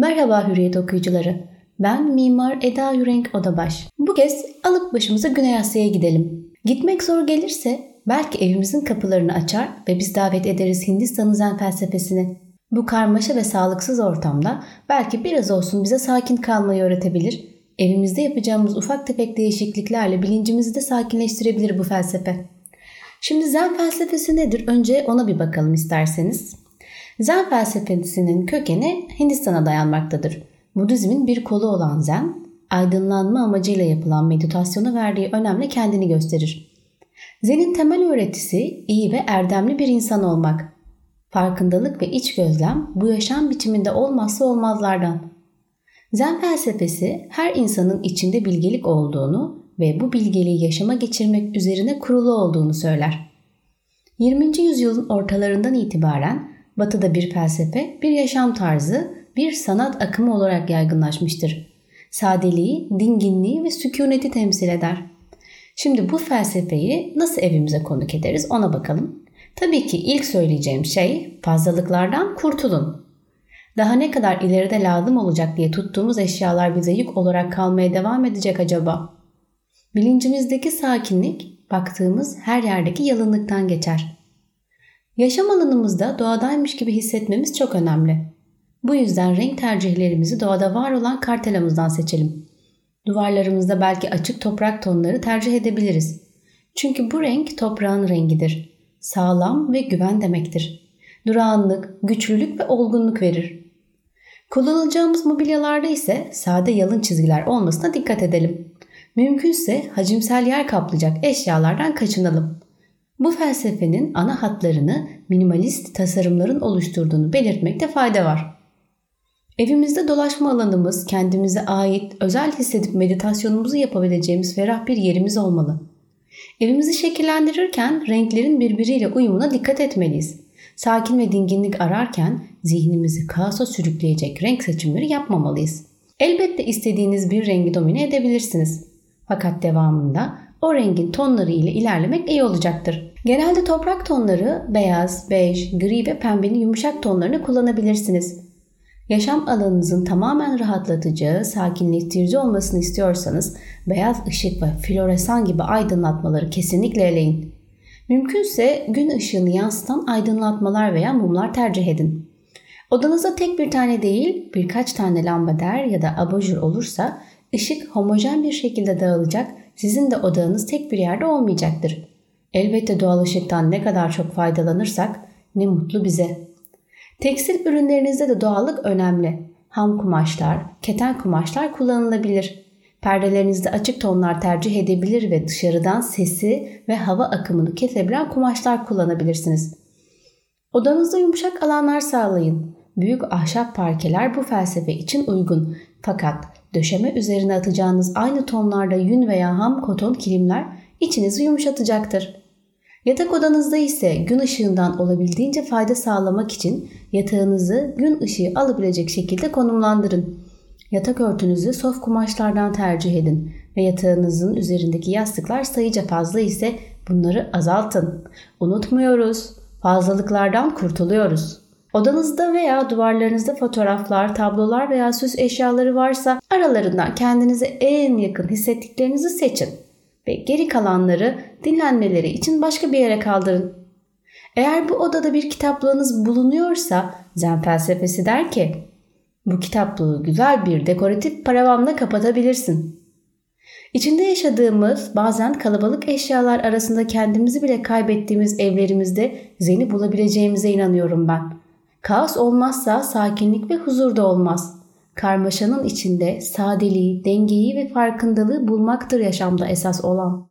Merhaba Hürriyet okuyucuları. Ben Mimar Eda Yürenk Odabaş. Bu kez alıp başımıza Güney Asya'ya gidelim. Gitmek zor gelirse belki evimizin kapılarını açar ve biz davet ederiz Hindistan'ın zen felsefesini. Bu karmaşa ve sağlıksız ortamda belki biraz olsun bize sakin kalmayı öğretebilir. Evimizde yapacağımız ufak tefek değişikliklerle bilincimizi de sakinleştirebilir bu felsefe. Şimdi zen felsefesi nedir? Önce ona bir bakalım isterseniz. Zen felsefesinin kökeni Hindistan'a dayanmaktadır. Budizmin bir kolu olan Zen, aydınlanma amacıyla yapılan meditasyona verdiği önemle kendini gösterir. Zen'in temel öğretisi iyi ve erdemli bir insan olmak. Farkındalık ve iç gözlem bu yaşam biçiminde olmazsa olmazlardan. Zen felsefesi her insanın içinde bilgelik olduğunu ve bu bilgeliği yaşama geçirmek üzerine kurulu olduğunu söyler. 20. yüzyılın ortalarından itibaren Batı'da bir felsefe, bir yaşam tarzı, bir sanat akımı olarak yaygınlaşmıştır. Sadeliği, dinginliği ve sükuneti temsil eder. Şimdi bu felsefeyi nasıl evimize konuk ederiz ona bakalım. Tabii ki ilk söyleyeceğim şey fazlalıklardan kurtulun. Daha ne kadar ileride lazım olacak diye tuttuğumuz eşyalar bize yük olarak kalmaya devam edecek acaba? Bilincimizdeki sakinlik baktığımız her yerdeki yalınlıktan geçer. Yaşam alanımızda doğadaymış gibi hissetmemiz çok önemli. Bu yüzden renk tercihlerimizi doğada var olan kartelamızdan seçelim. Duvarlarımızda belki açık toprak tonları tercih edebiliriz. Çünkü bu renk toprağın rengidir. Sağlam ve güven demektir. Durağanlık, güçlülük ve olgunluk verir. Kullanılacağımız mobilyalarda ise sade yalın çizgiler olmasına dikkat edelim. Mümkünse hacimsel yer kaplayacak eşyalardan kaçınalım. Bu felsefenin ana hatlarını minimalist tasarımların oluşturduğunu belirtmekte fayda var. Evimizde dolaşma alanımız kendimize ait özel hissedip meditasyonumuzu yapabileceğimiz ferah bir yerimiz olmalı. Evimizi şekillendirirken renklerin birbiriyle uyumuna dikkat etmeliyiz. Sakin ve dinginlik ararken zihnimizi kaosa sürükleyecek renk seçimleri yapmamalıyız. Elbette istediğiniz bir rengi domine edebilirsiniz. Fakat devamında o rengin tonları ile ilerlemek iyi olacaktır. Genelde toprak tonları beyaz, bej, gri ve pembenin yumuşak tonlarını kullanabilirsiniz. Yaşam alanınızın tamamen rahatlatıcı, sakinleştirici olmasını istiyorsanız beyaz ışık ve floresan gibi aydınlatmaları kesinlikle eleyin. Mümkünse gün ışığını yansıtan aydınlatmalar veya mumlar tercih edin. Odanızda tek bir tane değil birkaç tane lambader ya da abajur olursa ışık homojen bir şekilde dağılacak sizin de odağınız tek bir yerde olmayacaktır. Elbette doğal ışıktan ne kadar çok faydalanırsak ne mutlu bize. Tekstil ürünlerinizde de doğallık önemli. Ham kumaşlar, keten kumaşlar kullanılabilir. Perdelerinizde açık tonlar tercih edebilir ve dışarıdan sesi ve hava akımını kesebilen kumaşlar kullanabilirsiniz. Odanızda yumuşak alanlar sağlayın. Büyük ahşap parkeler bu felsefe için uygun. Fakat döşeme üzerine atacağınız aynı tonlarda yün veya ham koton kilimler içinizi yumuşatacaktır. Yatak odanızda ise gün ışığından olabildiğince fayda sağlamak için yatağınızı gün ışığı alabilecek şekilde konumlandırın. Yatak örtünüzü sof kumaşlardan tercih edin ve yatağınızın üzerindeki yastıklar sayıca fazla ise bunları azaltın. Unutmuyoruz, fazlalıklardan kurtuluyoruz. Odanızda veya duvarlarınızda fotoğraflar, tablolar veya süs eşyaları varsa aralarından kendinize en yakın hissettiklerinizi seçin ve geri kalanları dinlenmeleri için başka bir yere kaldırın. Eğer bu odada bir kitaplığınız bulunuyorsa Zen felsefesi der ki bu kitaplığı güzel bir dekoratif paravanla kapatabilirsin. İçinde yaşadığımız bazen kalabalık eşyalar arasında kendimizi bile kaybettiğimiz evlerimizde zeni bulabileceğimize inanıyorum ben. Kaos olmazsa sakinlik ve huzur da olmaz. Karmaşanın içinde sadeliği, dengeyi ve farkındalığı bulmaktır yaşamda esas olan.